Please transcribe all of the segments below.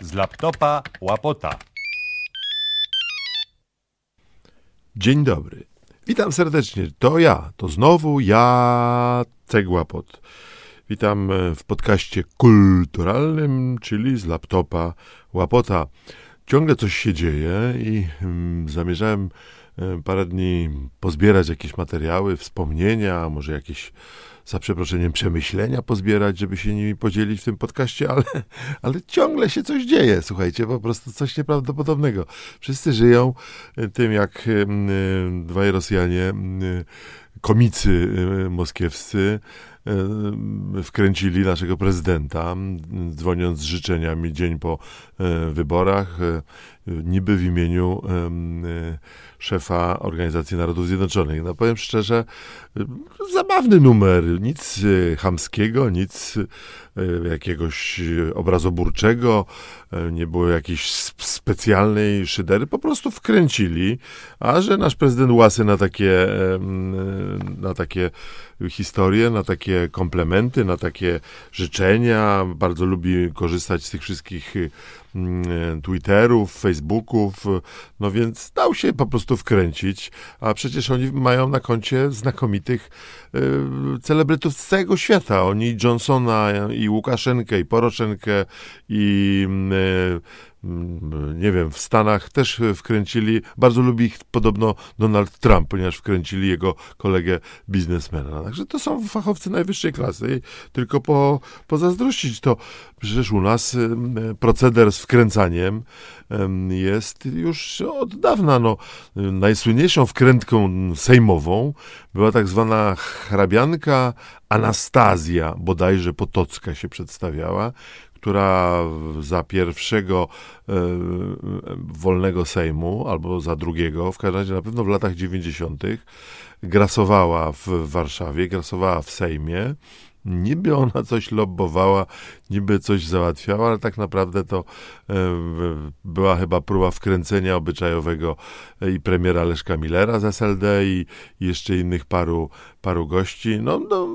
Z laptopa łapota. Dzień dobry. Witam serdecznie. To ja, to znowu ja, Cegłapot. Witam e, w podcaście kulturalnym, czyli z laptopa Łapota. Ciągle coś się dzieje i mm, zamierzałem parę dni pozbierać jakieś materiały, wspomnienia, może jakieś za przeproszeniem przemyślenia pozbierać, żeby się nimi podzielić w tym podcaście, ale, ale ciągle się coś dzieje, słuchajcie, po prostu coś nieprawdopodobnego. Wszyscy żyją e, tym, jak e, dwaj Rosjanie, e, komicy moskiewscy, wkręcili naszego prezydenta, dzwoniąc z życzeniami dzień po wyborach, niby w imieniu szefa Organizacji Narodów Zjednoczonych. No powiem szczerze, zabawny numer, nic e, chamskiego, nic e, jakiegoś obrazoburczego, e, nie było jakiejś specjalnej szydery, po prostu wkręcili, a że nasz prezydent łasy na takie, na takie historie, na takie komplementy, na takie życzenia, bardzo lubi korzystać z tych wszystkich Twitterów, Facebooków, no więc dał się po prostu wkręcić, a przecież oni mają na koncie znakomitych y, celebrytów z całego świata. Oni Johnsona i Łukaszenkę i Poroszenkę i y, Mm, nie wiem, w Stanach też wkręcili, bardzo lubi ich podobno Donald Trump, ponieważ wkręcili jego kolegę biznesmena. Także to są fachowcy najwyższej klasy. Tylko po, pozazdrościć to, przecież u nas proceder z wkręcaniem jest już od dawna. No, najsłynniejszą wkrętką sejmową była tak zwana hrabianka Anastazja, bodajże Potocka się przedstawiała, która za pierwszego e, wolnego Sejmu, albo za drugiego, w każdym razie na pewno w latach 90., grasowała w Warszawie, grasowała w Sejmie. Niby ona coś lobbowała, niby coś załatwiała, ale tak naprawdę to e, była chyba próba wkręcenia obyczajowego i premiera Leszka Millera z SLD i jeszcze innych paru, paru gości. No, no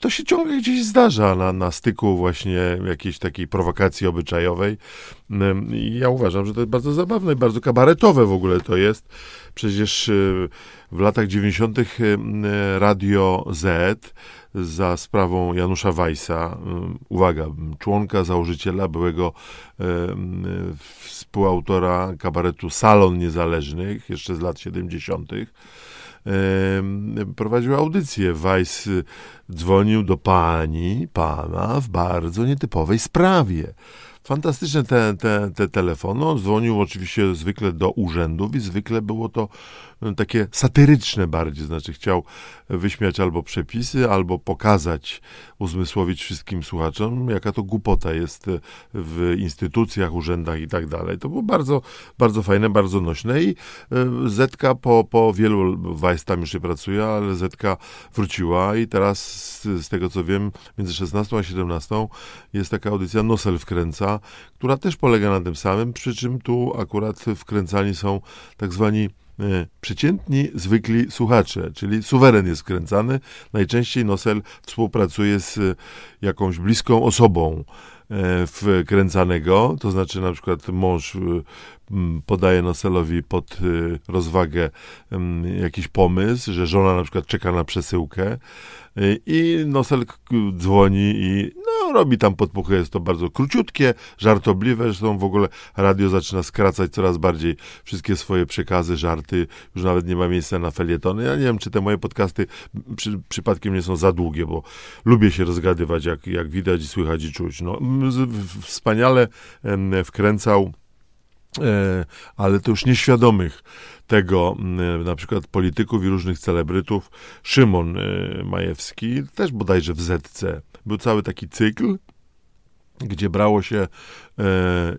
to się ciągle gdzieś zdarza na, na styku właśnie jakiejś takiej prowokacji obyczajowej. I ja uważam, że to jest bardzo zabawne i bardzo kabaretowe w ogóle to jest. Przecież y, w latach 90. Radio Z za sprawą Janusza Weissa, uwaga, członka, założyciela, byłego współautora kabaretu Salon Niezależnych, jeszcze z lat 70., prowadził audycję. Weiss dzwonił do pani, pana w bardzo nietypowej sprawie. Fantastyczne te, te, te telefony. On dzwonił oczywiście zwykle do urzędów i zwykle było to takie satyryczne bardziej, znaczy chciał wyśmiać albo przepisy, albo pokazać, uzmysłowić wszystkim słuchaczom, jaka to głupota jest w instytucjach, urzędach i tak dalej. To było bardzo, bardzo fajne, bardzo nośne i e, Zetka po, po wielu, Weiss tam już nie pracuje, ale Zetka wróciła i teraz z, z tego co wiem, między 16 a 17 jest taka audycja Nosel wkręca, która też polega na tym samym, przy czym tu akurat wkręcani są tak zwani przeciętni, zwykli słuchacze, czyli suweren jest wkręcany. Najczęściej Nosel współpracuje z jakąś bliską osobą e, wkręcanego, to znaczy na przykład mąż e, podaje Noselowi pod rozwagę jakiś pomysł, że żona na przykład czeka na przesyłkę i Nosel dzwoni i no, robi tam podpuchy, jest to bardzo króciutkie, żartobliwe, zresztą w ogóle radio zaczyna skracać coraz bardziej wszystkie swoje przekazy, żarty, już nawet nie ma miejsca na felietony. Ja nie wiem, czy te moje podcasty przy, przypadkiem nie są za długie, bo lubię się rozgadywać, jak, jak widać, słychać i czuć. No, wspaniale wkręcał ale to już nieświadomych tego na przykład polityków i różnych celebrytów. Szymon e, Majewski, też bodajże w Zetce, był cały taki cykl, gdzie brało się e,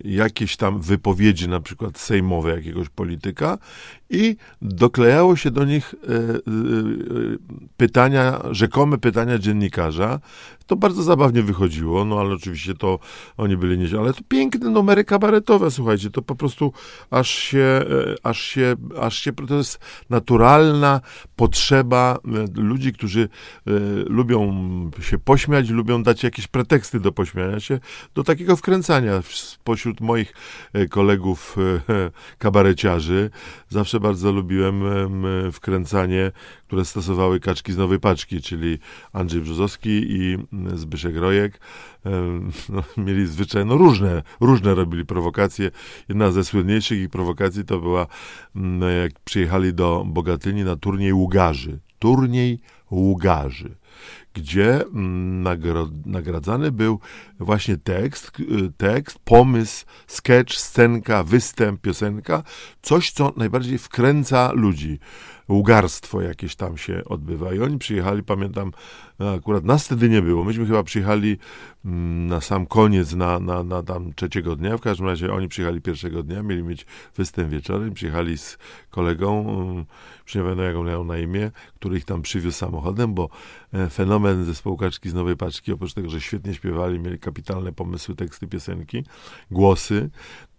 jakieś tam wypowiedzi, na przykład sejmowe jakiegoś polityka i doklejało się do nich e, e, pytania, rzekome pytania dziennikarza. To bardzo zabawnie wychodziło, no ale oczywiście to oni byli nie... Ale to piękne numery kabaretowe, słuchajcie, to po prostu aż się, e, aż się, aż się... To jest naturalna potrzeba e, ludzi, którzy e, lubią się pośmiać, lubią dać jakieś preteksty do pośmiania się do takiego wkręcania spośród moich e, kolegów e, kabareciarzy. Zawsze bardzo lubiłem wkręcanie, które stosowały kaczki z nowej paczki, czyli Andrzej Brzozowski i Zbyszek Rojek. No, mieli zwyczaj, no różne, różne robili prowokacje. Jedna ze słynniejszych ich prowokacji to była, jak przyjechali do Bogatyni na turniej ługarzy. Turniej ługarzy gdzie mm, nagradzany był właśnie tekst, tekst, pomysł, sketch, scenka, występ, piosenka, coś, co najbardziej wkręca ludzi łgarstwo jakieś tam się odbywa. I oni przyjechali, pamiętam, akurat nas wtedy nie było. Myśmy chyba przyjechali mm, na sam koniec, na, na, na tam trzeciego dnia. W każdym razie oni przyjechali pierwszego dnia, mieli mieć występ wieczorem. Przyjechali z kolegą, mm, już nie on miał na imię, który ich tam przywiózł samochodem, bo e, fenomen zespołu Kaczki z Nowej Paczki, oprócz tego, że świetnie śpiewali, mieli kapitalne pomysły, teksty piosenki, głosy,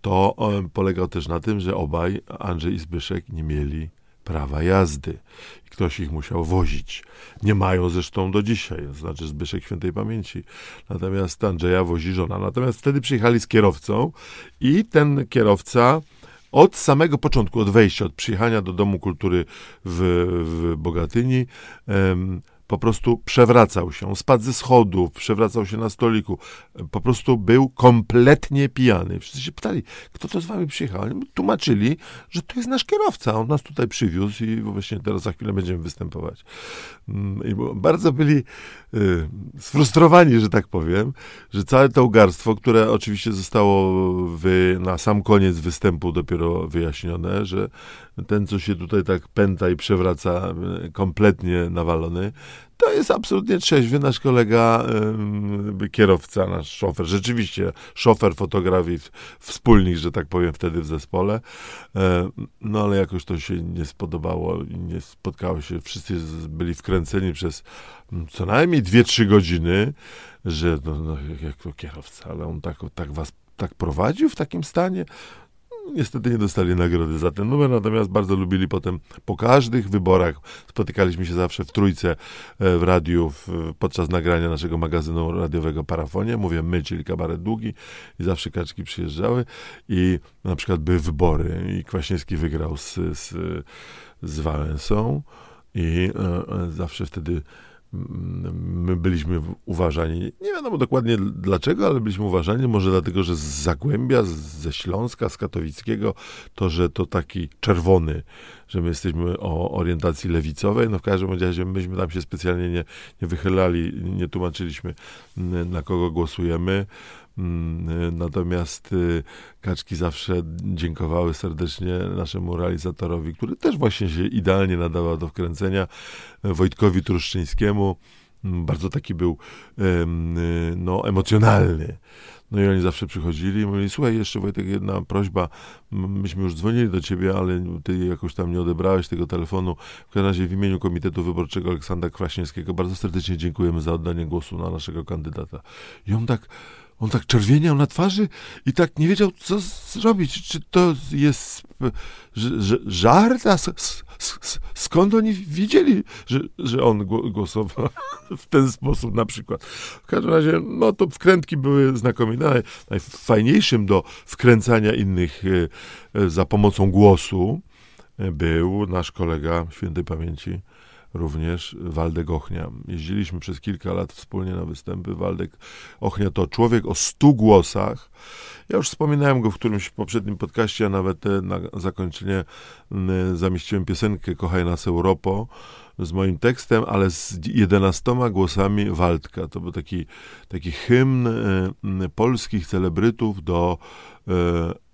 to polegał też na tym, że obaj, Andrzej i Zbyszek, nie mieli prawa jazdy. I ktoś ich musiał wozić. Nie mają zresztą do dzisiaj, znaczy Zbyszek Świętej Pamięci. Natomiast Andrzeja wozi żona. Natomiast wtedy przyjechali z kierowcą i ten kierowca od samego początku, od wejścia, od przyjechania do Domu Kultury w, w Bogatyni, po prostu przewracał się, spadł ze schodów, przewracał się na stoliku, po prostu był kompletnie pijany. Wszyscy się pytali, kto to z wami przyjechał? Oni tłumaczyli, że to jest nasz kierowca, on nas tutaj przywiózł i właśnie teraz za chwilę będziemy występować. Mm, I bardzo byli y, sfrustrowani, że tak powiem, że całe to ugarstwo, które oczywiście zostało wy, na sam koniec występu dopiero wyjaśnione, że ten, co się tutaj tak pęta i przewraca, y, kompletnie nawalony, to jest absolutnie trzeźwy nasz kolega, kierowca, nasz szofer. Rzeczywiście, szofer, fotograf i wspólnik, że tak powiem, wtedy w zespole. No ale jakoś to się nie spodobało i nie spotkało się. Wszyscy byli wkręceni przez mm, co najmniej 2-3 godziny, że no, no, jak to kierowca, ale on tak, tak was tak prowadził w takim stanie. Niestety nie dostali nagrody za ten numer, natomiast bardzo lubili potem po każdych wyborach. Spotykaliśmy się zawsze w trójce e, w radiu w, podczas nagrania naszego magazynu radiowego Parafonie. Mówię my, czyli kabaret długi i zawsze kaczki przyjeżdżały i na przykład były wybory i Kwaśniewski wygrał z, z, z Wałęsą i e, e zawsze wtedy my byliśmy uważani, nie wiadomo dokładnie dlaczego, ale byliśmy uważani, może dlatego, że z Zagłębia, ze Śląska, z Katowickiego, to, że to taki czerwony, że my jesteśmy o orientacji lewicowej, no w każdym razie myśmy tam się specjalnie nie, nie wychylali, nie tłumaczyliśmy, na kogo głosujemy. Mm, y, natomiast y, kaczki zawsze dziękowały serdecznie naszemu realizatorowi, który też właśnie się idealnie nadawał do wkręcenia, Wojtkowi Truszczyńskiemu. Mm, bardzo taki był y, no, emocjonalny. No i oni zawsze przychodzili i mówili, słuchaj, jeszcze Wojtek, jedna prośba, myśmy już dzwonili do ciebie, ale ty jakoś tam nie odebrałeś tego telefonu. W każdym razie w imieniu Komitetu Wyborczego Aleksandra Kwaśniewskiego bardzo serdecznie dziękujemy za oddanie głosu na naszego kandydata. I on tak on tak czerwieniał na twarzy i tak nie wiedział, co zrobić. Czy to jest żart? A skąd oni wiedzieli, że, że on głosował w ten sposób na przykład? W każdym razie, no to wkrętki były znakomite. Najfajniejszym do wkręcania innych e, e, za pomocą głosu e, był nasz kolega świętej pamięci również Waldek Ochnia. Jeździliśmy przez kilka lat wspólnie na występy. Waldek Ochnia to człowiek o stu głosach. Ja już wspominałem go w którymś poprzednim podcaście, a nawet na zakończenie zamieściłem piosenkę Kochaj nas Europo z moim tekstem, ale z jedenastoma głosami Waldka. To był taki, taki hymn polskich celebrytów do e,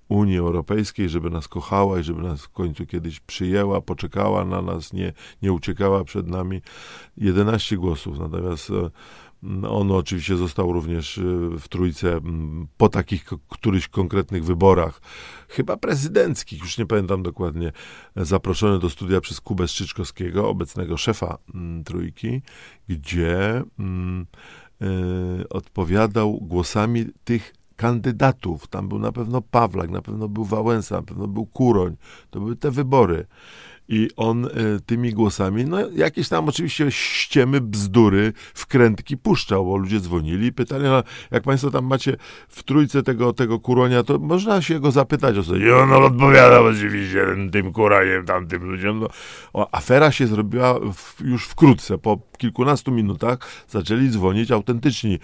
Unii Europejskiej, żeby nas kochała i żeby nas w końcu kiedyś przyjęła, poczekała na nas, nie, nie uciekała przed nami. 11 głosów, natomiast e, on oczywiście został również e, w trójce po takich którychś konkretnych wyborach, chyba prezydenckich, już nie pamiętam dokładnie, zaproszony do studia przez Kubę Strzyczkowskiego, obecnego szefa trójki, gdzie y, odpowiadał głosami tych kandydatów. Tam był na pewno Pawlak, na pewno był Wałęsa, na pewno był Kuroń. To były te wybory. I on e, tymi głosami, no jakieś tam oczywiście ściemy, bzdury, wkrętki puszczał, bo ludzie dzwonili pytali, no, jak państwo tam macie w trójce tego, tego kuronia, to można się go zapytać o co. I on odpowiada oczywiście tym kuroniem, tamtym ludziom. No, o, afera się zrobiła w, już wkrótce, po kilkunastu minutach zaczęli dzwonić autentyczni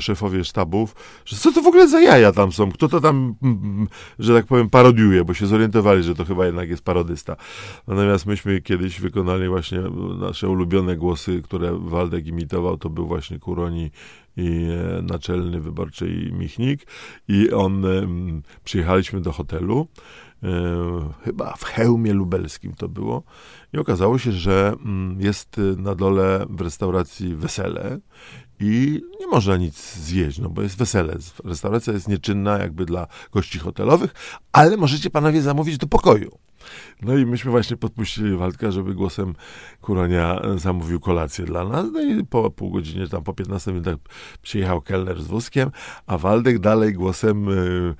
szefowie sztabów, że co to w ogóle za jaja tam są, kto to tam, mm, mm, że tak powiem, parodiuje, bo się zorientowali, że to chyba jednak jest parodysta. Natomiast myśmy kiedyś wykonali właśnie nasze ulubione głosy, które Waldek imitował, to był właśnie Kuroni i e, naczelny wyborczy Michnik i on, przyjechaliśmy do hotelu, e, chyba w Hełmie Lubelskim to było i okazało się, że jest na dole w restauracji wesele i nie można nic zjeść, no bo jest wesele. Restauracja jest nieczynna jakby dla gości hotelowych, ale możecie panowie zamówić do pokoju. No i myśmy właśnie podpuścili Waldka, żeby głosem Kuronia zamówił kolację dla nas. No i po pół godzinie, tam po 15 minutach przyjechał kelner z wózkiem, a Waldek dalej głosem y,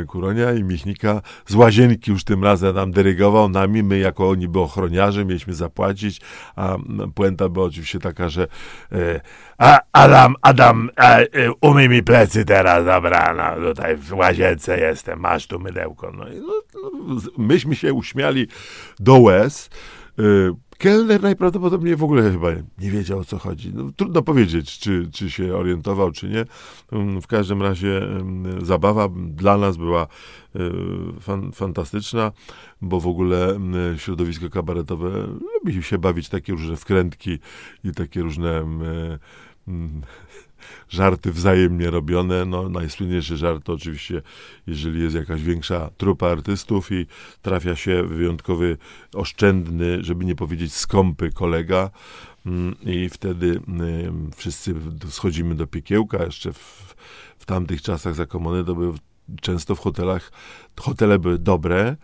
y, Kuronia i Michnika z łazienki już tym razem nam dyrygował nami. My jako niby ochroniarze mieliśmy zapłacić, a puenta była oczywiście taka, że y, a Adam, Adam, a, umyj mi plecy teraz, dobra, no tutaj w łazience jestem, masz tu mydełko. No i no, no, myśmy się uśmiali do łez. Y, kelner najprawdopodobniej w ogóle chyba nie wiedział o co chodzi. No, trudno powiedzieć, czy, czy się orientował, czy nie. Mm, w każdym razie mm, zabawa dla nas była y, fan, fantastyczna, bo w ogóle mm, środowisko kabaretowe lubi się bawić takie różne wkrętki i takie różne żarty wzajemnie robione. No, najsłynniejszy żart to oczywiście, jeżeli jest jakaś większa trupa artystów i trafia się wyjątkowy, oszczędny, żeby nie powiedzieć skąpy kolega, mm, i wtedy wszyscy schodzimy do piekiełka. Jeszcze w, w tamtych czasach za komuny to były często w hotelach, hotele były dobre,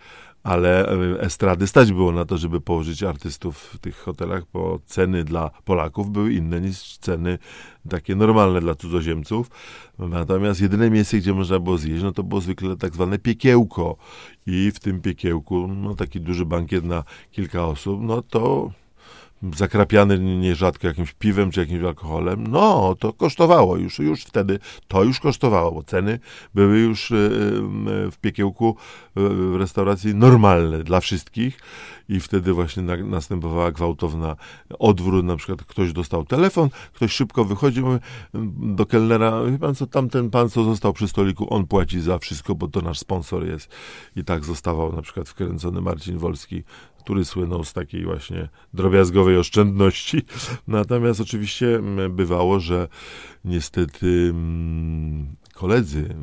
ale e, estrady stać było na to, żeby położyć artystów w tych hotelach, bo ceny dla Polaków były inne niż ceny takie normalne dla cudzoziemców. Natomiast jedyne miejsce, gdzie można było zjeść, no to było zwykle tak zwane piekiełko. I w tym piekiełku, no taki duży bankiet na kilka osób, no to zakrapiany nierzadko jakimś piwem czy jakimś alkoholem, no to kosztowało już, już wtedy to już kosztowało, bo ceny były już e, e, w piekiełku e, w restauracji normalne dla wszystkich i wtedy właśnie na, następowała gwałtowna odwrót, na przykład ktoś dostał telefon, ktoś szybko wychodzi mówi do kelnera, wie pan co, tamten pan, co został przy stoliku, on płaci za wszystko, bo to nasz sponsor jest. I tak zostawał na przykład wkręcony Marcin Wolski który słynął z takiej właśnie drobiazgowej oszczędności. Natomiast oczywiście bywało, że niestety koledzy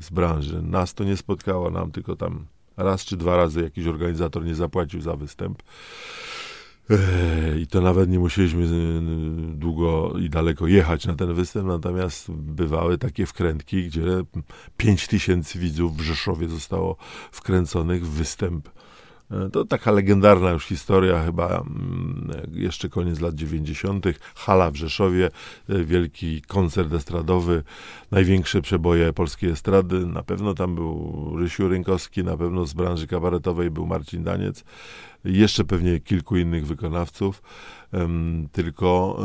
z branży, nas to nie spotkało, nam tylko tam raz czy dwa razy jakiś organizator nie zapłacił za występ. I to nawet nie musieliśmy długo i daleko jechać na ten występ, natomiast bywały takie wkrętki, gdzie 5 tysięcy widzów w Rzeszowie zostało wkręconych w występ to taka legendarna już historia, chyba mm, jeszcze koniec lat 90. Hala w Rzeszowie, e, wielki koncert estradowy, największe przeboje polskiej estrady. Na pewno tam był Rysiu Rynkowski, na pewno z branży kabaretowej był Marcin Daniec, jeszcze pewnie kilku innych wykonawców. Tylko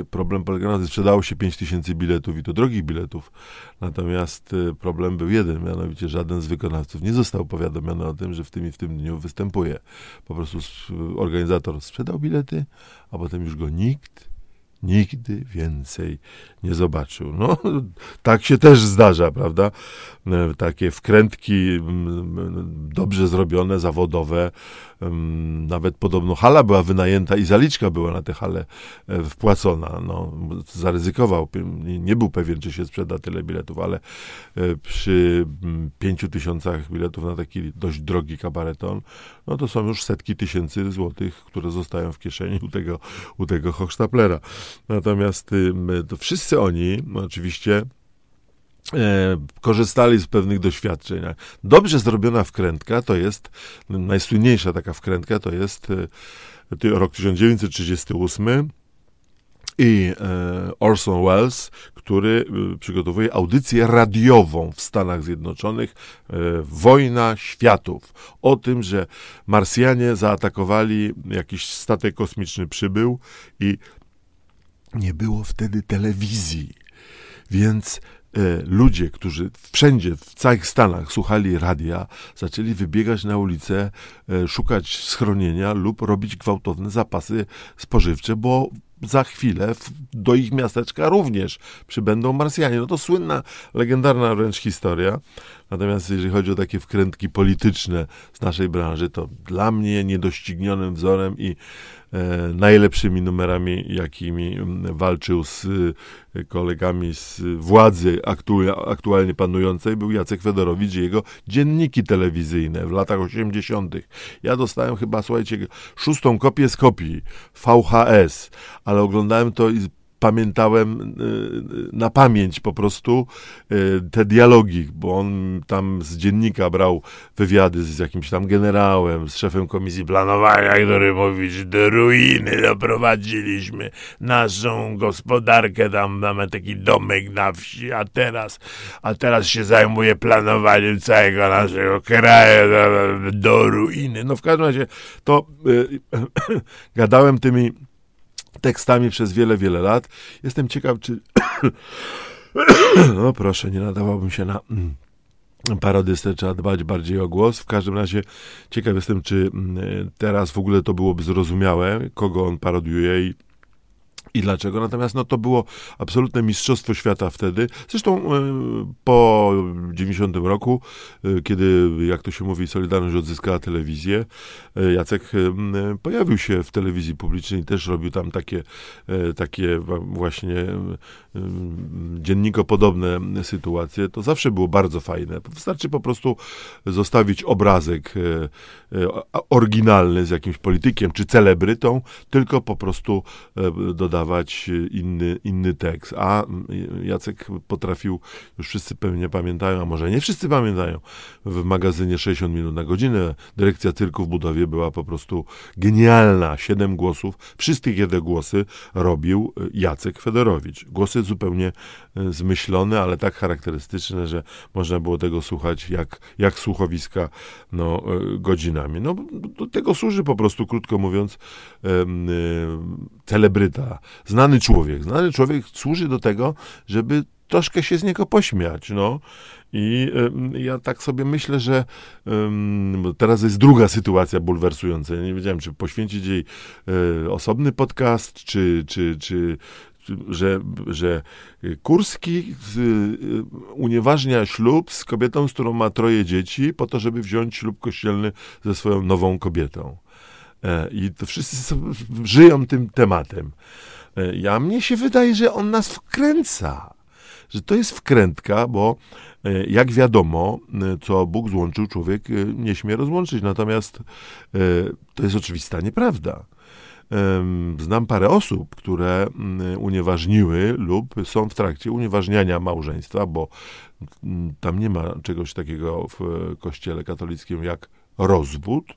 e, problem polega na tym, sprzedało się 5 tysięcy biletów i to drogich biletów. Natomiast e, problem był jeden, mianowicie żaden z wykonawców nie został powiadomiony o tym, że w tym i w tym dniu występuje. Po prostu organizator sprzedał bilety, a potem już go nikt nigdy więcej nie zobaczył. No, tak się też zdarza, prawda? E, takie wkrętki dobrze zrobione, zawodowe. Nawet podobno hala była wynajęta i zaliczka była na tę halę e, wpłacona. No, zaryzykował, nie był pewien, czy się sprzeda tyle biletów, ale e, przy pięciu tysiącach biletów na taki dość drogi kabareton, no to są już setki tysięcy złotych, które zostają w kieszeni u tego, u tego Hochstaplera. Natomiast to wszyscy oni, oczywiście, E, korzystali z pewnych doświadczeń. Dobrze zrobiona wkrętka to jest, najsłynniejsza taka wkrętka to jest e, rok 1938, i Orson Welles, który przygotowuje audycję radiową w Stanach Zjednoczonych Wojna Światów. O tym, że Marsjanie zaatakowali, jakiś statek kosmiczny przybył i nie było wtedy telewizji. Więc E, ludzie, którzy wszędzie, w całych Stanach słuchali radia, zaczęli wybiegać na ulicę, e, szukać schronienia lub robić gwałtowne zapasy spożywcze, bo za chwilę do ich miasteczka również przybędą Marsjanie. No to słynna, legendarna wręcz historia. Natomiast jeżeli chodzi o takie wkrętki polityczne z naszej branży, to dla mnie niedoścignionym wzorem i e, najlepszymi numerami, jakimi walczył z e, kolegami z władzy aktualnie panującej, był Jacek Fedorowicz i jego dzienniki telewizyjne w latach 80. Ja dostałem chyba, słuchajcie, szóstą kopię z kopii VHS, ale oglądałem to i pamiętałem y, y, na pamięć po prostu y, te dialogi, bo on tam z dziennika brał wywiady z jakimś tam generałem, z szefem komisji planowania, który mówi, że do ruiny doprowadziliśmy naszą gospodarkę, tam mamy taki domek na wsi, a teraz, a teraz się zajmuje planowaniem całego naszego kraju do, do ruiny. No w każdym razie to gadałem tymi tekstami przez wiele, wiele lat. Jestem ciekaw, czy. no proszę, nie nadawałbym się na mm, parodystę, trzeba dbać bardziej o głos. W każdym razie ciekaw jestem, czy mm, teraz w ogóle to byłoby zrozumiałe, kogo on parodiuje i i dlaczego. Natomiast no, to było absolutne mistrzostwo świata wtedy. Zresztą e, po 90 roku, e, kiedy, jak to się mówi, Solidarność odzyskała telewizję, e, Jacek pojawił się w telewizji publicznej, też robił tam takie, takie właśnie dziennikopodobne sytuacje. To zawsze było bardzo fajne. Wystarczy po prostu zostawić obrazek oryginalny z jakimś politykiem czy celebrytą, tylko po prostu dodawać dawać inny, inny tekst. A Jacek potrafił, już wszyscy pewnie pamiętają, a może nie wszyscy pamiętają, w magazynie 60 minut na godzinę dyrekcja cyrku w budowie była po prostu genialna. Siedem głosów, wszystkie te głosy robił Jacek Fedorowicz. Głosy zupełnie zmyślone, ale tak charakterystyczne, że można było tego słuchać jak, jak słuchowiska no, e, godzinami. No, do tego służy po prostu, krótko mówiąc, celebryta, znany człowiek. Znany człowiek służy do tego, żeby troszkę się z niego pośmiać, no. I y, ja tak sobie myślę, że y, teraz jest druga sytuacja bulwersująca. Ja nie wiedziałem, czy poświęcić jej y, osobny podcast, czy, czy, czy, że, że Kurski unieważnia ślub z kobietą, z którą ma troje dzieci, po to, żeby wziąć ślub kościelny ze swoją nową kobietą. E, I to wszyscy żyją tym tematem. E, ja mnie się wydaje, że on nas wkręca. Że to jest wkrętka, bo e, jak wiadomo, co Bóg złączył, człowiek nie śmie rozłączyć. Natomiast to jest oczywista nieprawda. Znam parę osób, które unieważniły lub są w trakcie unieważniania małżeństwa, bo tam nie ma czegoś takiego w kościele katolickim jak rozwód. E,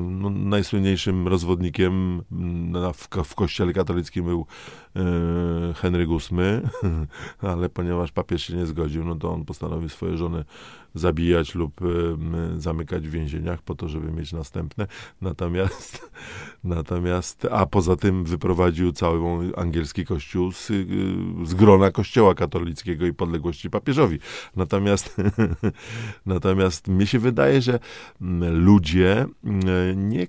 no, najsłynniejszym rozwodnikiem na, w, w kościele katolickim był e, Henryk VIII, ale ponieważ papież się nie zgodził, no to on postanowił swoje żony zabijać lub zamykać w więzieniach po to, żeby mieć następne. Natomiast, natomiast a poza tym wyprowadził cały angielski kościół z, z grona kościoła katolickiego i podległości papieżowi. Natomiast, natomiast mi się wydaje, że ludzie nie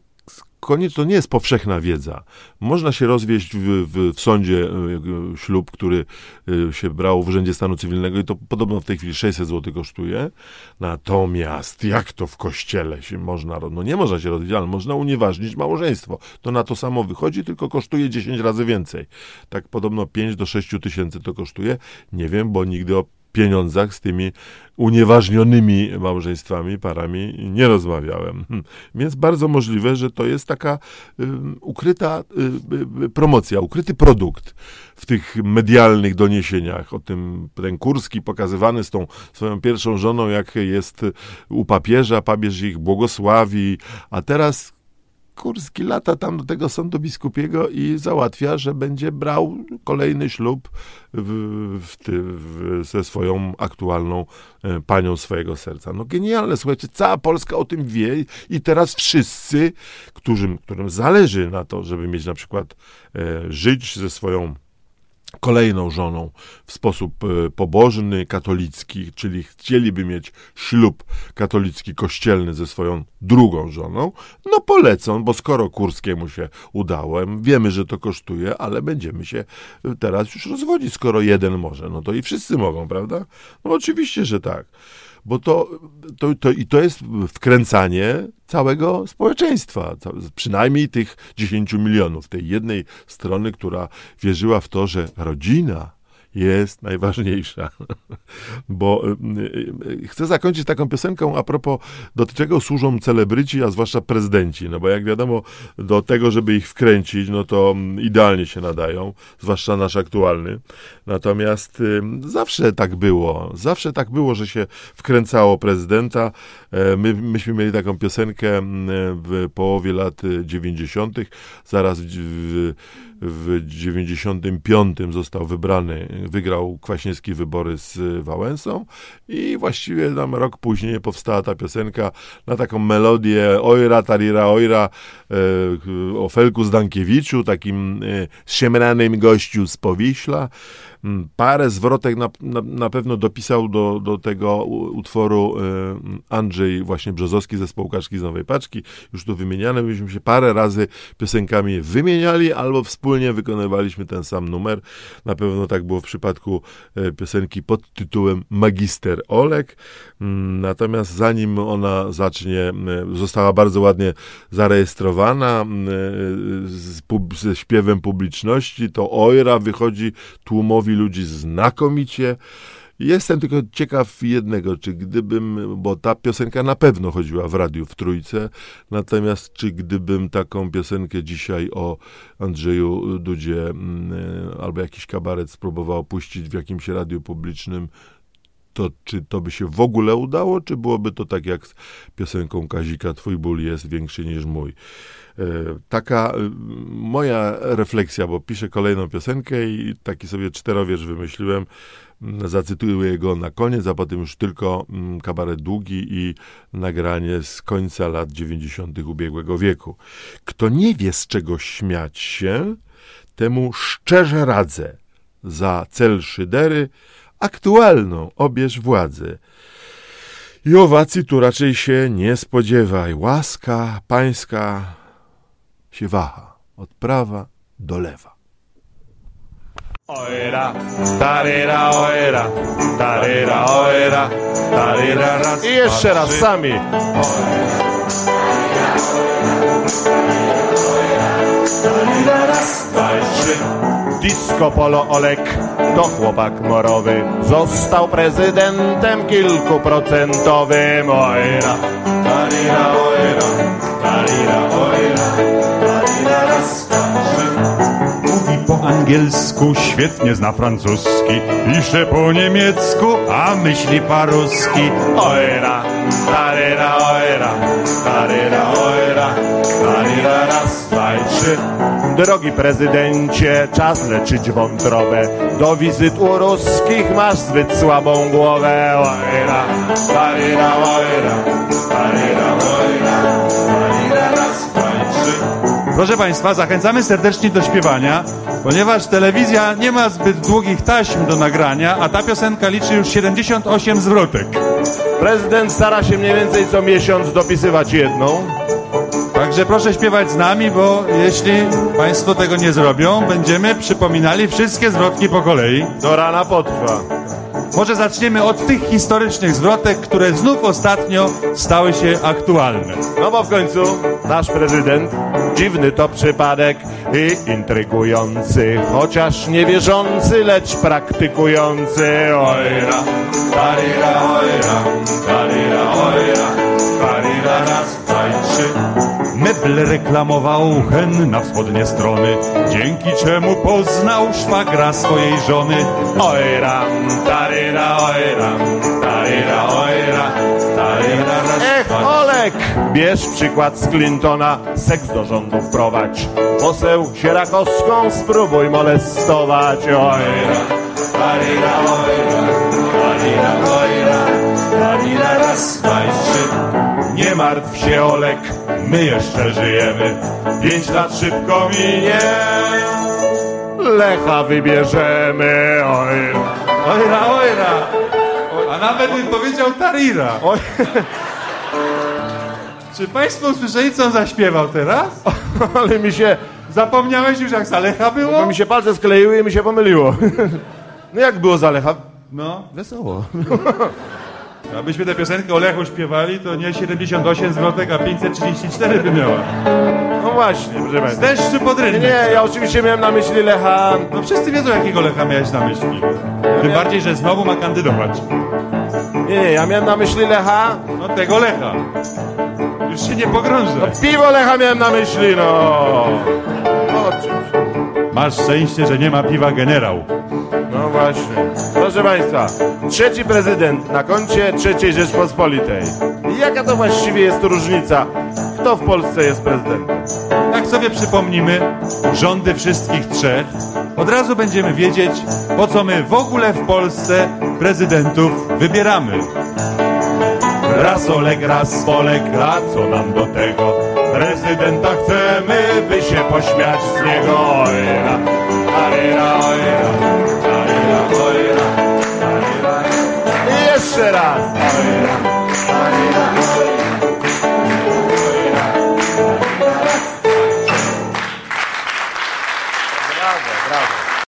koniec to nie jest powszechna wiedza. Można się rozwieść w, w, w, sądzie e, ślub, który e, się brał w Urzędzie Stanu Cywilnego i to podobno w tej chwili 600 zł kosztuje. Natomiast jak to w kościele się można, no nie można się rozwieść, ale można unieważnić małżeństwo. To na to samo wychodzi, tylko kosztuje 10 razy więcej. Tak podobno 5 do 6 tysięcy to kosztuje. Nie wiem, bo nigdy o pieniądzach z tymi unieważnionymi małżeństwami, parami nie rozmawiałem. Hm. Więc bardzo możliwe, że to jest taka y, ukryta y, promocja, ukryty produkt w tych medialnych doniesieniach. O tym ten Kurski pokazywany z tą swoją pierwszą żoną, jak jest u papieża, papież ich błogosławi, a teraz Kurski lata tam do tego sądu biskupiego i załatwia, że będzie brał kolejny ślub w, w, w, ze swoją aktualną e, panią swojego serca. No genialne, słuchajcie, cała Polska o tym wie i teraz wszyscy, którym, którym zależy na to, żeby mieć na przykład e, żyć ze swoją kolejną żoną w sposób e, pobożny, katolicki, czyli chcieliby mieć ślub katolicki kościelny ze swoją drugą żoną, no polecą, bo skoro Kurskiemu się udało, wiemy, że to kosztuje, ale będziemy się teraz już rozwodzić, skoro jeden może, no to i wszyscy mogą, prawda? No oczywiście, że tak bo to, to, to, i to jest wkręcanie całego społeczeństwa, przynajmniej tych 10 milionów, tej jednej strony, która wierzyła w to, że rodzina jest najważniejsza. Bo y, y, chcę zakończyć taką piosenką a propos do czego służą celebryci, a zwłaszcza prezydenci. No bo jak wiadomo, do tego, żeby ich wkręcić, no to mm, idealnie się nadają, zwłaszcza nasz aktualny. Natomiast y, zawsze tak było. Zawsze tak było, że się wkręcało prezydenta. E, my, myśmy mieli taką piosenkę mm, w połowie lat 90., zaraz w, w 95 został wybrany, wygrał Kwaśniewski wybory z Wałęsą i właściwie tam rok później powstała ta piosenka na taką melodię ojra, tarira, ojra e, o Felku Zdankiewiczu, takim e, siemranym gościu z Powiśla. Mm, parę zwrotek na, na, na, pewno dopisał do, do tego utworu e, Andrzej właśnie Brzozowski ze Spółkaczki z Nowej Paczki. Już tu wymieniane, myśmy się parę razy piosenkami wymieniali albo wspólnie wykonywaliśmy ten sam numer. Na pewno tak było w przypadku e, piosenki pod tytułem Magister Olek. Mm, natomiast zanim ona zacznie, została bardzo ładnie zarejestrowana z, ze śpiewem publiczności, to Ojra wychodzi tłumowi ludzi znakomicie. Jestem tylko ciekaw jednego, czy gdybym, bo ta piosenka na pewno chodziła w radiu w trójce, natomiast czy gdybym taką piosenkę dzisiaj o Andrzeju Dudzie mm, albo jakiś kabaret spróbował puścić w jakimś radiu publicznym, to czy to by się w ogóle udało, czy byłoby to tak jak z piosenką Kazika, twój ból jest większy niż mój. E, taka e, moja refleksja, bo piszę kolejną piosenkę i taki sobie czterowierz wymyśliłem, zacytuję go na koniec, a potem już tylko kabaret długi i nagranie z końca lat 90. ubiegłego wieku. Kto nie wie z czego śmiać się, temu szczerze radzę za cel szydery aktualną obierz władzę. I owacji tu raczej się nie spodziewaj. Łaska pańska się waha od prawa do lewa. Oera, tarera, oera, tarera, oera, tarera, raz, I jeszcze raz, sami. Raz, dwa, trzy. Disco Polo Olek to chłopak morowy Został prezydentem kilkuprocentowym Ojra, Mówi po angielsku, świetnie zna francuski. Pisze po niemiecku, a myśli paruski Ojra, tarira, ojra, tarira, ojra Tarira, raz, dwa, trzy Drogi prezydencie, czas leczyć wątrobę Do wizyt u ruskich masz zbyt słabą głowę ojra Tarira, raz, dwa, trzy Proszę Państwa, zachęcamy serdecznie do śpiewania, ponieważ telewizja nie ma zbyt długich taśm do nagrania, a ta piosenka liczy już 78 zwrotek. Prezydent stara się mniej więcej co miesiąc dopisywać jedną. Także proszę śpiewać z nami, bo jeśli Państwo tego nie zrobią, będziemy przypominali wszystkie zwrotki po kolei. Do rana potrwa. Może zaczniemy od tych historycznych zwrotek, które znów ostatnio stały się aktualne. No bo w końcu nasz prezydent, dziwny to przypadek i intrygujący, chociaż niewierzący, lecz praktykujący. Ojra, tarira, ojra, tarira, ojra, tarira, raz, Mebel reklamował hen na wschodnie strony, dzięki czemu poznał szwagra swojej żony. Ojra, tarira, ojra, tarira, ojra, tarira, raz, Ech, Olek! Bierz przykład z Clintona, seks do rządu wprowadź. Poseł Sierakowską spróbuj molestować. Ojra, tarira, ojra, tarira, ojra, tarira, raz, trzy. Nie martw się Olek, my jeszcze żyjemy. Pięć lat szybko minie. Lecha wybierzemy, ojra. Ojra, ojra. A nawet bym powiedział Tarira. Oj. Czy państwo usłyszeli, co on zaśpiewał teraz? Ale mi się, Zapomniałeś już, jak Zalecha było? bo mi się palce skleiły i mi się pomyliło. No jak było za Lecha? No, Wesoło. abyśmy tę piosenkę o Lechu śpiewali, to nie 78 zł, a 534 by miała. No właśnie, proszę Z Państwa. deszczu pod Nie, rynek. nie, ja oczywiście miałem na myśli Lecha. No wszyscy wiedzą, jakiego Lecha miałeś na myśli. Tym bardziej, że znowu ma kandydować. Nie, nie, ja miałem na myśli Lecha. No tego Lecha. Już się nie pogrążę. Piwo Lecha miałem na myśli, no. O czymś. Masz szczęście, że nie ma piwa generał. Właśnie. Proszę Państwa, trzeci prezydent na koncie trzeciej Rzeczpospolitej. Jaka to właściwie jest różnica? Kto w Polsce jest prezydentem? Tak sobie przypomnimy rządy wszystkich trzech. Od razu będziemy wiedzieć, po co my w ogóle w Polsce prezydentów wybieramy. Raz Olek, raz Polek, a co nam do tego? Prezydenta chcemy, by się pośmiać z niego. Ojra, ojra, ojra, será. Aleluia. Aleluia.